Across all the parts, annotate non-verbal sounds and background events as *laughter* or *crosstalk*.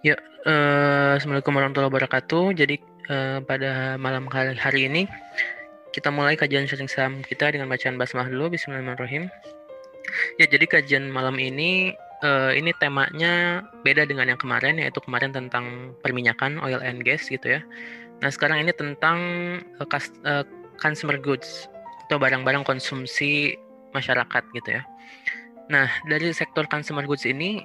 Ya, uh, Assalamualaikum warahmatullahi wabarakatuh. Jadi uh, pada malam hari, hari ini kita mulai kajian sharing saham kita dengan bacaan basmalah dulu. Bismillahirrahmanirrahim. Ya, jadi kajian malam ini uh, ini temanya beda dengan yang kemarin, yaitu kemarin tentang perminyakan oil and gas gitu ya. Nah sekarang ini tentang uh, uh, consumer goods atau barang-barang konsumsi masyarakat gitu ya. Nah dari sektor consumer goods ini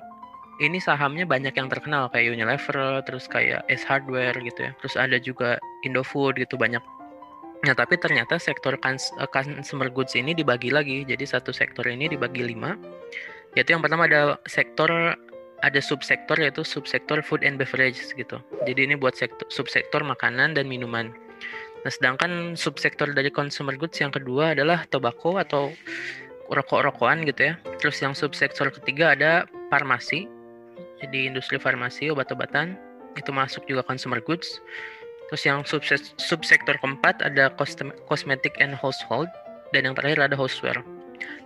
ini sahamnya banyak yang terkenal kayak Unilever, terus kayak S Hardware gitu ya. Terus ada juga Indofood gitu banyak. Nah, tapi ternyata sektor eh, consumer goods ini dibagi lagi. Jadi satu sektor ini dibagi lima. Yaitu yang pertama ada sektor ada subsektor yaitu subsektor food and beverage gitu. Jadi ini buat sektor subsektor makanan dan minuman. Nah, sedangkan subsektor dari consumer goods yang kedua adalah tobacco atau rokok-rokokan gitu ya. Terus yang subsektor ketiga ada farmasi jadi industri farmasi obat-obatan itu masuk juga consumer goods. Terus yang subsektor keempat ada cosmetic and household dan yang terakhir ada houseware.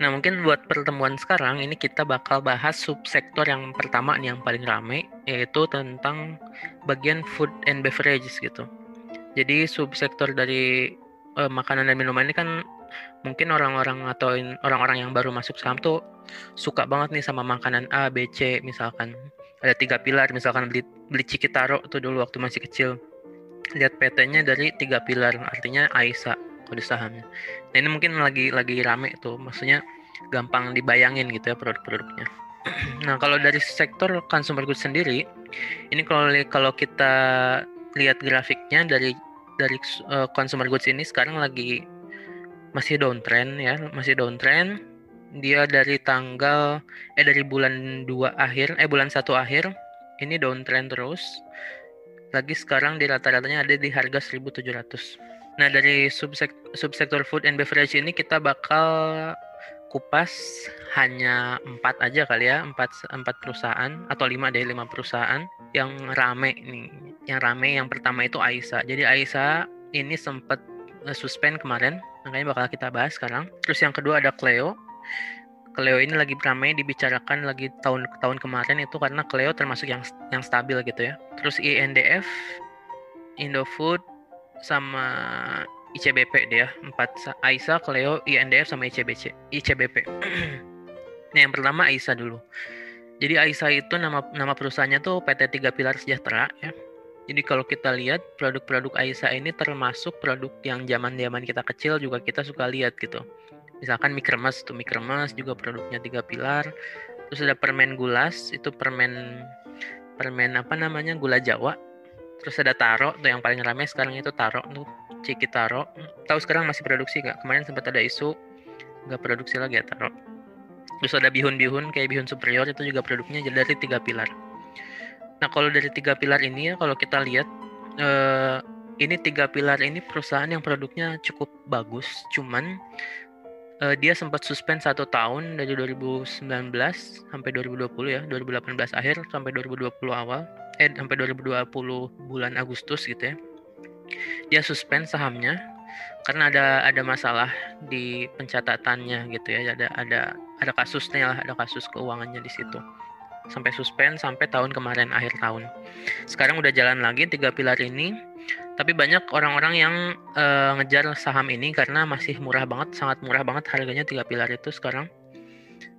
Nah mungkin buat pertemuan sekarang ini kita bakal bahas subsektor yang pertama nih yang paling rame yaitu tentang bagian food and beverages gitu. Jadi subsektor dari uh, makanan dan minuman ini kan mungkin orang-orang atau orang-orang yang baru masuk saham tuh suka banget nih sama makanan A, B, C misalkan ada tiga pilar misalkan beli beli Cikitaro tuh dulu waktu masih kecil. Lihat PT-nya dari tiga pilar artinya AISA kode sahamnya. Nah ini mungkin lagi lagi rame tuh maksudnya gampang dibayangin gitu ya produk-produknya. *clears throat* Nah kalau dari sektor consumer goods sendiri ini kalau kalau kita lihat grafiknya dari dari uh, consumer goods ini sekarang lagi masih downtrend ya masih downtrend dia dari tanggal eh dari bulan 2 akhir eh bulan 1 akhir ini downtrend terus. Lagi sekarang di rata-ratanya ada di harga 1700 nah dari subsek subsektor food and beverage ini kita bakal kupas hanya empat aja kali ya empat empat perusahaan atau lima deh lima perusahaan yang rame nih. Yang rame yang pertama itu Aisa. Jadi Aisa ini sempat eh, suspend kemarin makanya bakal kita bahas sekarang. Terus yang kedua ada Cleo Cleo ini lagi ramai dibicarakan lagi tahun tahun kemarin itu karena Cleo termasuk yang yang stabil gitu ya. Terus INDF, Indofood sama ICBP dia empat Aisa, Cleo, INDF sama ICBC, ICBP. *clears throat* nah yang pertama Aisa dulu. Jadi Aisa itu nama nama perusahaannya tuh PT Tiga Pilar Sejahtera ya. Jadi kalau kita lihat produk-produk Aisa ini termasuk produk yang zaman-zaman kita kecil juga kita suka lihat gitu misalkan mie kremes tuh mie juga produknya tiga pilar. Terus ada permen gulas itu permen permen apa namanya gula jawa. Terus ada taro tuh yang paling ramai sekarang itu taro tuh ciki taro. Tahu sekarang masih produksi gak kemarin sempat ada isu nggak produksi lagi ya taro. Terus ada bihun-bihun kayak bihun superior itu juga produknya dari tiga pilar. Nah kalau dari tiga pilar ini ya kalau kita lihat eh, ini tiga pilar ini perusahaan yang produknya cukup bagus cuman uh, dia sempat suspend satu tahun dari 2019 sampai 2020 ya 2018 akhir sampai 2020 awal eh sampai 2020 bulan Agustus gitu ya. Dia suspend sahamnya karena ada ada masalah di pencatatannya gitu ya ada ada ada kasusnya lah ada kasus keuangannya di situ. Sampai suspend sampai tahun kemarin akhir tahun. Sekarang udah jalan lagi tiga pilar ini tapi banyak orang-orang yang uh, ngejar saham ini karena masih murah banget, sangat murah banget harganya tiga pilar itu sekarang.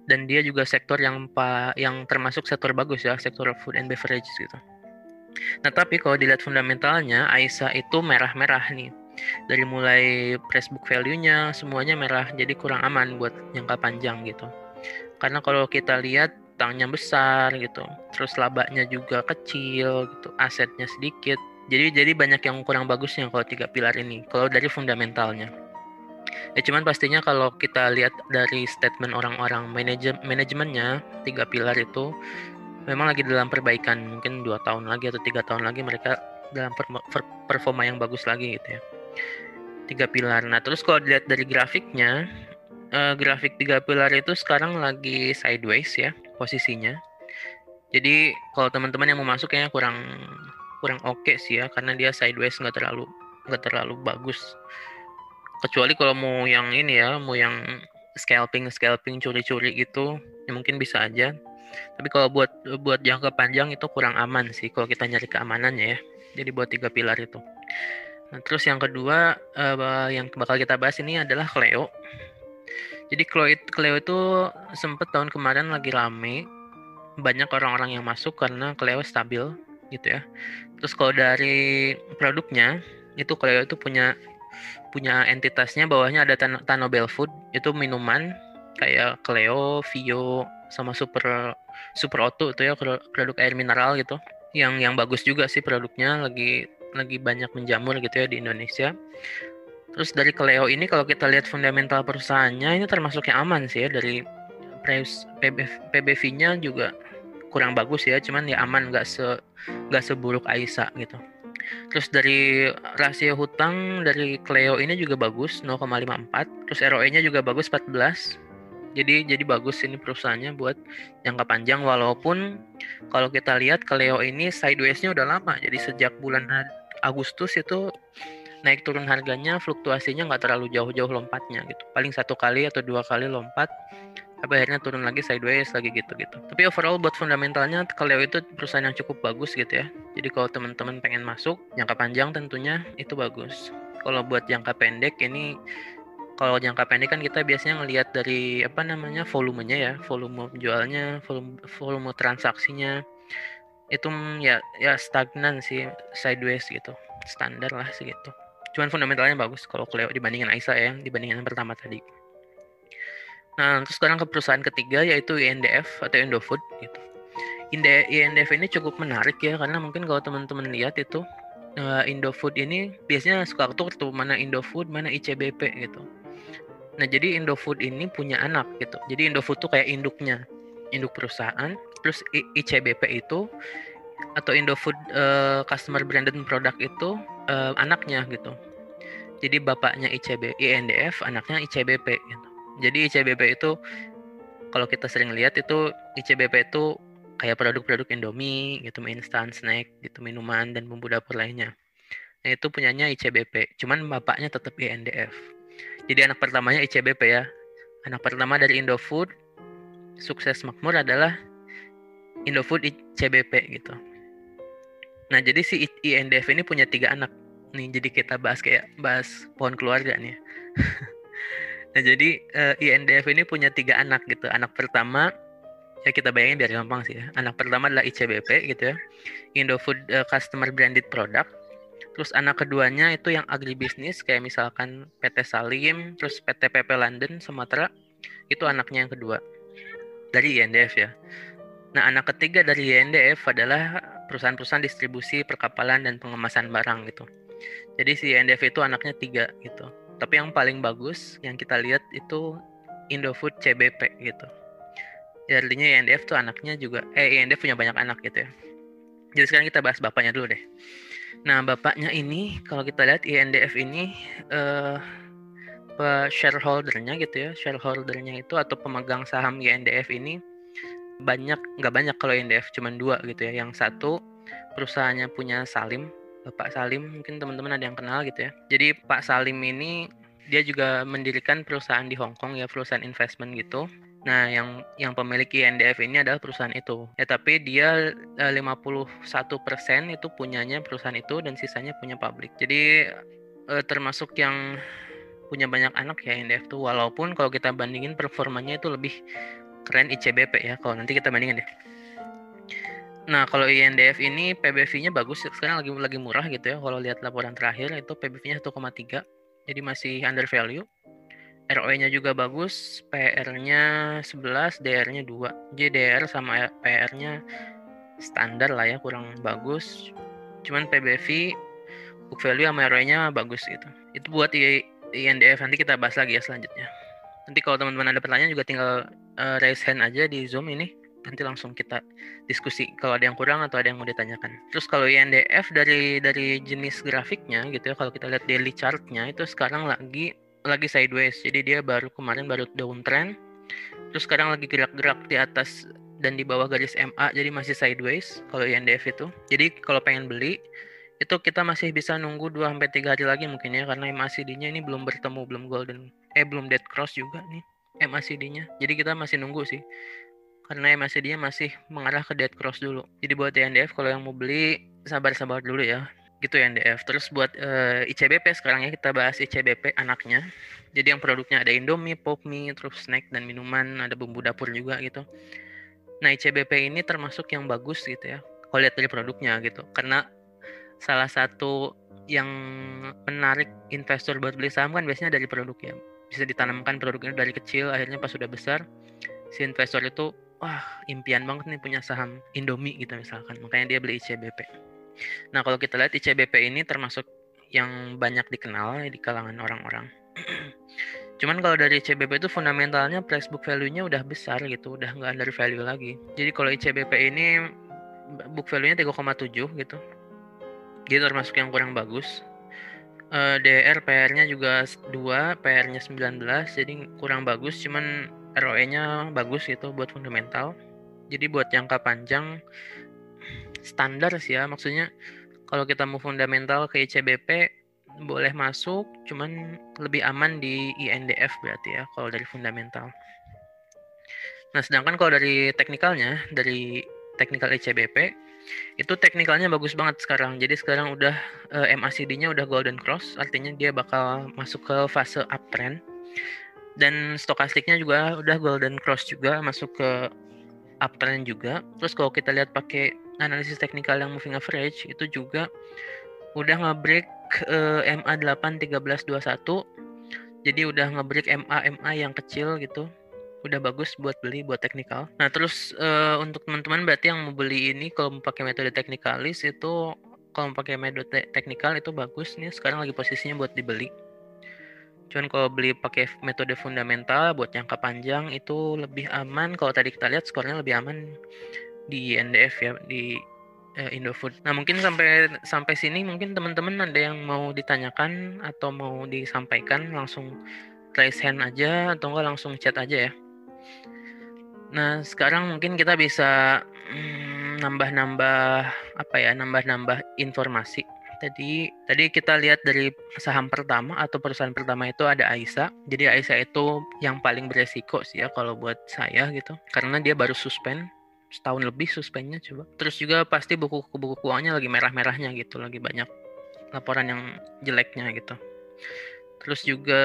Dan dia juga sektor yang pa, yang termasuk sektor bagus ya, sektor food and beverage gitu. Nah tapi kalau dilihat fundamentalnya, Aisa itu merah-merah nih. Dari mulai price book value-nya semuanya merah, jadi kurang aman buat jangka panjang gitu. Karena kalau kita lihat tangnya besar gitu, terus labanya juga kecil gitu, asetnya sedikit, jadi jadi banyak yang kurang bagusnya kalau tiga pilar ini. Kalau dari fundamentalnya. Ya cuman pastinya kalau kita lihat dari statement orang-orang manajem manajemennya tiga pilar itu memang lagi dalam perbaikan mungkin dua tahun lagi atau tiga tahun lagi mereka dalam performa yang bagus lagi gitu ya tiga pilar nah terus kalau dilihat dari grafiknya uh, grafik tiga pilar itu sekarang lagi sideways ya posisinya jadi kalau teman-teman yang mau masuk kayaknya kurang kurang oke okay sih ya karena dia sideways nggak terlalu nggak terlalu bagus kecuali kalau mau yang ini ya mau yang scalping scalping curi-curi gitu ya mungkin bisa aja Tapi kalau buat buat jangka panjang itu kurang aman sih kalau kita nyari keamanannya ya. Jadi buat tiga pilar itu. Nah, terus yang kedua uh, yang bakal kita bahas ini adalah Cleo. Jadi Cleo, Cleo itu sempet tahun kemarin lagi rame, banyak orang-orang yang masuk karena Cleo stabil gitu ya. Terus kalau dari produknya itu Cleo itu punya punya entitasnya bawahnya ada Tan Tanobel Food itu minuman kayak Cleo, Vio sama Super Super Auto itu ya produk air mineral gitu. Yang yang bagus juga sih produknya lagi lagi banyak menjamur gitu ya di Indonesia. Terus dari Cleo ini kalau kita lihat fundamental perusahaannya ini termasuk yang aman sih ya dari PBV-nya juga kurang bagus ya, cuman ya aman nggak se nggak seburuk Aisa gitu. Terus dari rasio hutang dari Cleo ini juga bagus 0,54, terus ROE-nya juga bagus 14. Jadi jadi bagus ini perusahaannya buat jangka panjang walaupun kalau kita lihat Cleo ini sideways-nya udah lama. Jadi sejak bulan Agustus itu naik turun harganya fluktuasinya nggak terlalu jauh-jauh lompatnya gitu paling satu kali atau dua kali lompat tapi akhirnya turun lagi sideways lagi gitu gitu. Tapi overall buat fundamentalnya kalau itu perusahaan yang cukup bagus gitu ya. Jadi kalau teman-teman pengen masuk jangka panjang tentunya itu bagus. Kalau buat jangka pendek ini kalau jangka pendek kan kita biasanya ngelihat dari apa namanya volumenya ya. Volume jualnya volume volume transaksinya. Itu mm, ya ya stagnan sih sideways gitu. Standar lah segitu. Cuman fundamentalnya bagus kalau Cleo dibandingin Aisa ya dibandingin yang pertama tadi nah terus sekarang ke perusahaan ketiga yaitu INDF atau Indofood gitu INDF ini cukup menarik ya karena mungkin kalau teman-teman lihat itu uh, Indofood ini biasanya suka tuh tuh mana Indofood mana ICBP gitu nah jadi Indofood ini punya anak gitu jadi Indofood tuh kayak induknya induk perusahaan terus ICBP itu atau Indofood uh, Customer Branded Product itu uh, anaknya gitu. Jadi bapaknya ICB, INDF, anaknya ICBP gitu. Jadi ICBP itu kalau kita sering lihat itu ICBP itu kayak produk-produk Indomie gitu, instan, snack gitu, minuman dan bumbu dapur lainnya. Nah, itu punyanya ICBP, cuman bapaknya tetap INDF. Jadi anak pertamanya ICBP ya. Anak pertama dari Indofood sukses makmur adalah Indofood CBP gitu. Nah jadi si INDF ini punya tiga anak nih jadi kita bahas kayak bahas pohon keluarga nih. *laughs* Nah jadi uh, eh, INDF ini punya tiga anak gitu. Anak pertama ya kita bayangin biar gampang sih ya. Anak pertama adalah ICBP gitu ya. Indofood uh, Customer Branded Product. Terus anak keduanya itu yang agribisnis kayak misalkan PT Salim, terus PT PP London Sumatera itu anaknya yang kedua dari INDF ya. Nah, anak ketiga dari INDF adalah perusahaan-perusahaan distribusi, perkapalan, dan pengemasan barang gitu. Jadi si INDF itu anaknya tiga gitu. Tapi yang paling bagus yang kita lihat itu Indofood CBP gitu. Ya, artinya INDF tuh anaknya juga, eh INDF punya banyak anak gitu ya. Jadi sekarang kita bahas bapaknya dulu deh. Nah, bapaknya ini kalau kita lihat INDF ini eh shareholdernya gitu ya, shareholdernya itu atau pemegang saham INDF ini banyak nggak banyak kalau INDF cuma dua gitu ya yang satu perusahaannya punya Salim Bapak Salim mungkin teman-teman ada yang kenal gitu ya jadi Pak Salim ini dia juga mendirikan perusahaan di Hong Kong ya perusahaan investment gitu Nah, yang yang pemilik INDF ini adalah perusahaan itu. Ya, tapi dia 51% eh, itu punyanya perusahaan itu dan sisanya punya publik. Jadi eh, termasuk yang punya banyak anak ya INDF tuh walaupun kalau kita bandingin performanya itu lebih keren ICBP ya kalau nanti kita bandingin deh nah kalau INDF ini PBV-nya bagus sekarang lagi lagi murah gitu ya kalau lihat laporan terakhir itu PBV-nya 1,3 jadi masih under value ROE-nya juga bagus, PR-nya 11, DR-nya 2. Jadi DR sama PR-nya standar lah ya, kurang bagus. Cuman PBV, book value sama ROE-nya bagus gitu. Itu buat INDF nanti kita bahas lagi ya selanjutnya. Nanti kalau teman-teman ada pertanyaan juga tinggal uh, raise hand aja di Zoom ini nanti langsung kita diskusi kalau ada yang kurang atau ada yang mau ditanyakan. Terus kalau INDF dari dari jenis grafiknya gitu ya kalau kita lihat daily chartnya itu sekarang lagi lagi sideways jadi dia baru kemarin baru downtrend terus sekarang lagi gerak-gerak di atas dan di bawah garis MA jadi masih sideways kalau INDF itu. Jadi kalau pengen beli itu kita masih bisa nunggu 2 sampai 3 hari lagi mungkin ya karena MACD-nya ini belum bertemu, belum golden eh belum dead cross juga nih. MACD-nya. Jadi kita masih nunggu sih. Karena MACD-nya masih mengarah ke dead cross dulu. Jadi buat NDF kalau yang mau beli sabar-sabar dulu ya. Gitu ya NDF. Terus buat uh, eh, ICBP sekarang ya kita bahas ICBP anaknya. Jadi yang produknya ada Indomie, Popmie, terus snack dan minuman, ada bumbu dapur juga gitu. Nah ICBP ini termasuk yang bagus gitu ya. Kalau lihat dari produknya gitu. Karena salah satu yang menarik investor buat beli saham kan biasanya dari produk ya bisa ditanamkan produknya dari kecil akhirnya pas sudah besar si investor itu wah impian banget nih punya saham Indomie gitu misalkan. Makanya dia beli ICBP nah kalau kita lihat ICBP ini termasuk yang banyak dikenal di kalangan orang-orang. *clears throat* Cuman kalau dari ICBP itu fundamentalnya price book value-nya udah besar gitu udah nggak under value lagi. Jadi kalau ICBP ini book value-nya 3,7 gitu. Dia termasuk yang kurang bagus. Uh, eh, DR PR-nya juga 2 PR-nya 19 jadi kurang bagus. Cuman ROE-nya bagus gitu buat fundamental jadi buat jangka panjang standar sih ya maksudnya kalau kita mau fundamental ke ICBP boleh masuk cuman lebih aman di INDF berarti ya kalau dari fundamental nah sedangkan kalau dari teknikalnya dari teknikal ICBP itu teknikalnya bagus banget sekarang. Jadi sekarang udah eh, MACD-nya udah golden cross, artinya dia bakal masuk ke fase uptrend. Dan stokastiknya juga udah golden cross juga, masuk ke uptrend juga. Terus kalau kita lihat pakai analisis teknikal yang moving average itu juga udah ngebreak uh, MA8 1321. Jadi udah ngebreak MA MA yang kecil gitu udah bagus buat beli buat teknikal. Nah terus uh, untuk teman-teman berarti yang mau beli ini kalau pakai metode teknikalis itu kalau pakai metode teknikal itu bagus nih sekarang lagi posisinya buat dibeli. Cuman kalau beli pakai metode fundamental buat jangka panjang itu lebih aman. Kalau tadi kita lihat skornya lebih aman di NDF ya di uh, Indofood. Nah mungkin sampai sampai sini mungkin teman-teman ada yang mau ditanyakan atau mau disampaikan langsung raise hand aja atau enggak langsung chat aja ya. Nah, sekarang mungkin kita bisa hmm, nambah-nambah apa ya, nambah-nambah informasi. Tadi tadi kita lihat dari saham pertama atau perusahaan pertama itu ada Aisa. Jadi Aisa itu yang paling beresiko sih ya kalau buat saya gitu. Karena dia baru suspend setahun lebih suspennya coba. Terus juga pasti buku-buku keuangannya lagi merah-merahnya gitu, lagi banyak laporan yang jeleknya gitu. Terus juga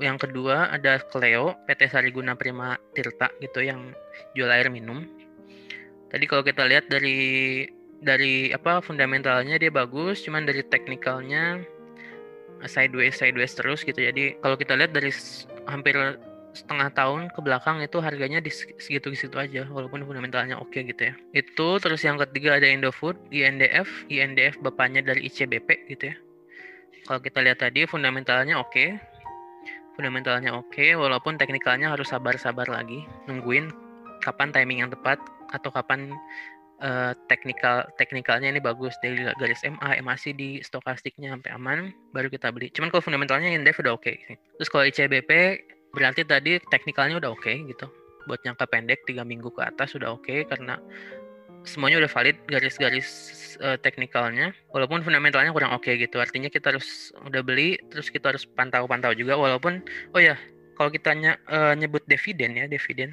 yang kedua ada Cleo, PT Sariguna Prima Tirta gitu yang jual air minum. Tadi kalau kita lihat dari dari apa fundamentalnya dia bagus, cuman dari teknikalnya sideways sideways terus gitu. Jadi kalau kita lihat dari hampir setengah tahun ke belakang itu harganya di segitu-segitu aja walaupun fundamentalnya oke okay gitu ya. Itu terus yang ketiga ada Indofood, INDF, INDF bapaknya dari ICBP gitu ya kalau kita lihat tadi fundamentalnya oke okay. fundamentalnya oke okay, walaupun teknikalnya harus sabar-sabar lagi nungguin kapan timing yang tepat atau kapan uh, teknikal teknikalnya ini bagus dari garis MA, MACD, stokastiknya sampai aman baru kita beli. Cuman kalau fundamentalnya indef udah oke. Okay. Terus kalau ICBP berarti tadi teknikalnya udah oke okay, gitu. Buat jangka pendek tiga minggu ke atas sudah oke okay, karena semuanya udah valid garis-garis uh, teknikalnya walaupun fundamentalnya kurang oke okay gitu artinya kita harus udah beli terus kita harus pantau-pantau juga walaupun oh ya kalau kita ny uh, nyebut dividen ya dividen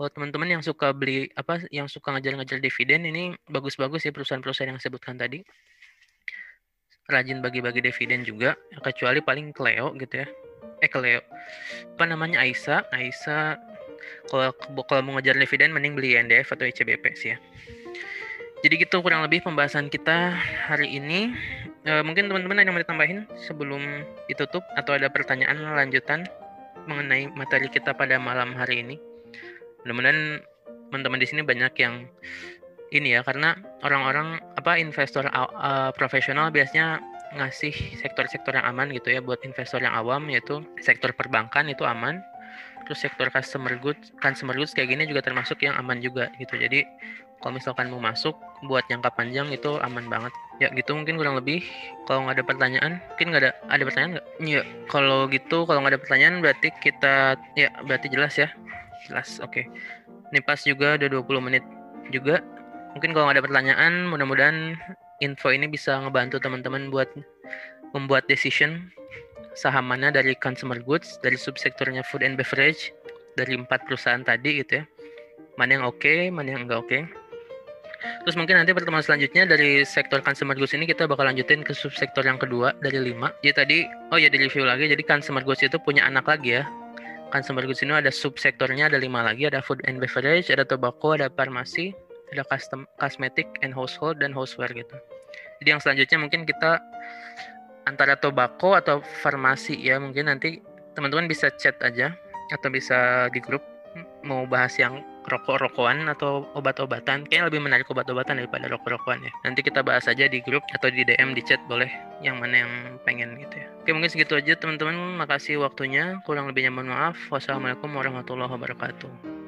kalau teman-teman yang suka beli apa yang suka ngajar-ngajar dividen ini bagus-bagus ya perusahaan-perusahaan yang sebutkan tadi. Rajin bagi-bagi dividen juga kecuali paling Cleo gitu ya. Eh Cleo. Apa namanya? Aisa. Aisa kalau kalau mau ngejar dividen mending beli NDF atau ICBP sih ya. Jadi gitu kurang lebih pembahasan kita hari ini. E, mungkin teman-teman ada yang mau ditambahin sebelum ditutup? Atau ada pertanyaan lanjutan mengenai materi kita pada malam hari ini mudah-mudahan teman-teman di sini banyak yang ini ya karena orang-orang apa investor uh, profesional biasanya ngasih sektor-sektor yang aman gitu ya buat investor yang awam yaitu sektor perbankan itu aman terus sektor customer goods customer goods kayak gini juga termasuk yang aman juga gitu. Jadi kalau misalkan mau masuk buat jangka panjang itu aman banget. Ya gitu mungkin kurang lebih. Kalau nggak ada pertanyaan mungkin nggak ada ada pertanyaan nggak? Ya kalau gitu kalau nggak ada pertanyaan berarti kita ya berarti jelas ya jelas oke okay. ini pas juga udah 20 menit juga mungkin kalau ada pertanyaan mudah-mudahan info ini bisa ngebantu teman-teman buat membuat decision saham mana dari consumer goods, dari subsektornya food and beverage, dari empat perusahaan tadi gitu ya. mana yang oke okay, mana yang enggak oke okay. Terus mungkin nanti pertemuan selanjutnya dari sektor consumer goods ini kita bakal lanjutin ke subsektor yang kedua dari lima. Jadi tadi, oh ya di review lagi, jadi consumer goods itu punya anak lagi ya. Consumer goods ini ada subsektornya ada lima lagi, ada food and beverage, ada tobacco, ada farmasi, ada custom, cosmetic and household dan houseware gitu. Jadi yang selanjutnya mungkin kita antara tobacco atau farmasi ya mungkin nanti teman-teman bisa chat aja atau bisa di grup mau bahas yang rokok-rokokan atau obat-obatan kayaknya lebih menarik obat-obatan daripada rokok-rokokan ya. Nanti kita bahas aja di grup atau di DM di chat boleh yang mana yang pengen gitu ya. Oke mungkin segitu aja teman-teman. Makasih waktunya. Kurang lebihnya mohon maaf. Wassalamualaikum warahmatullahi wabarakatuh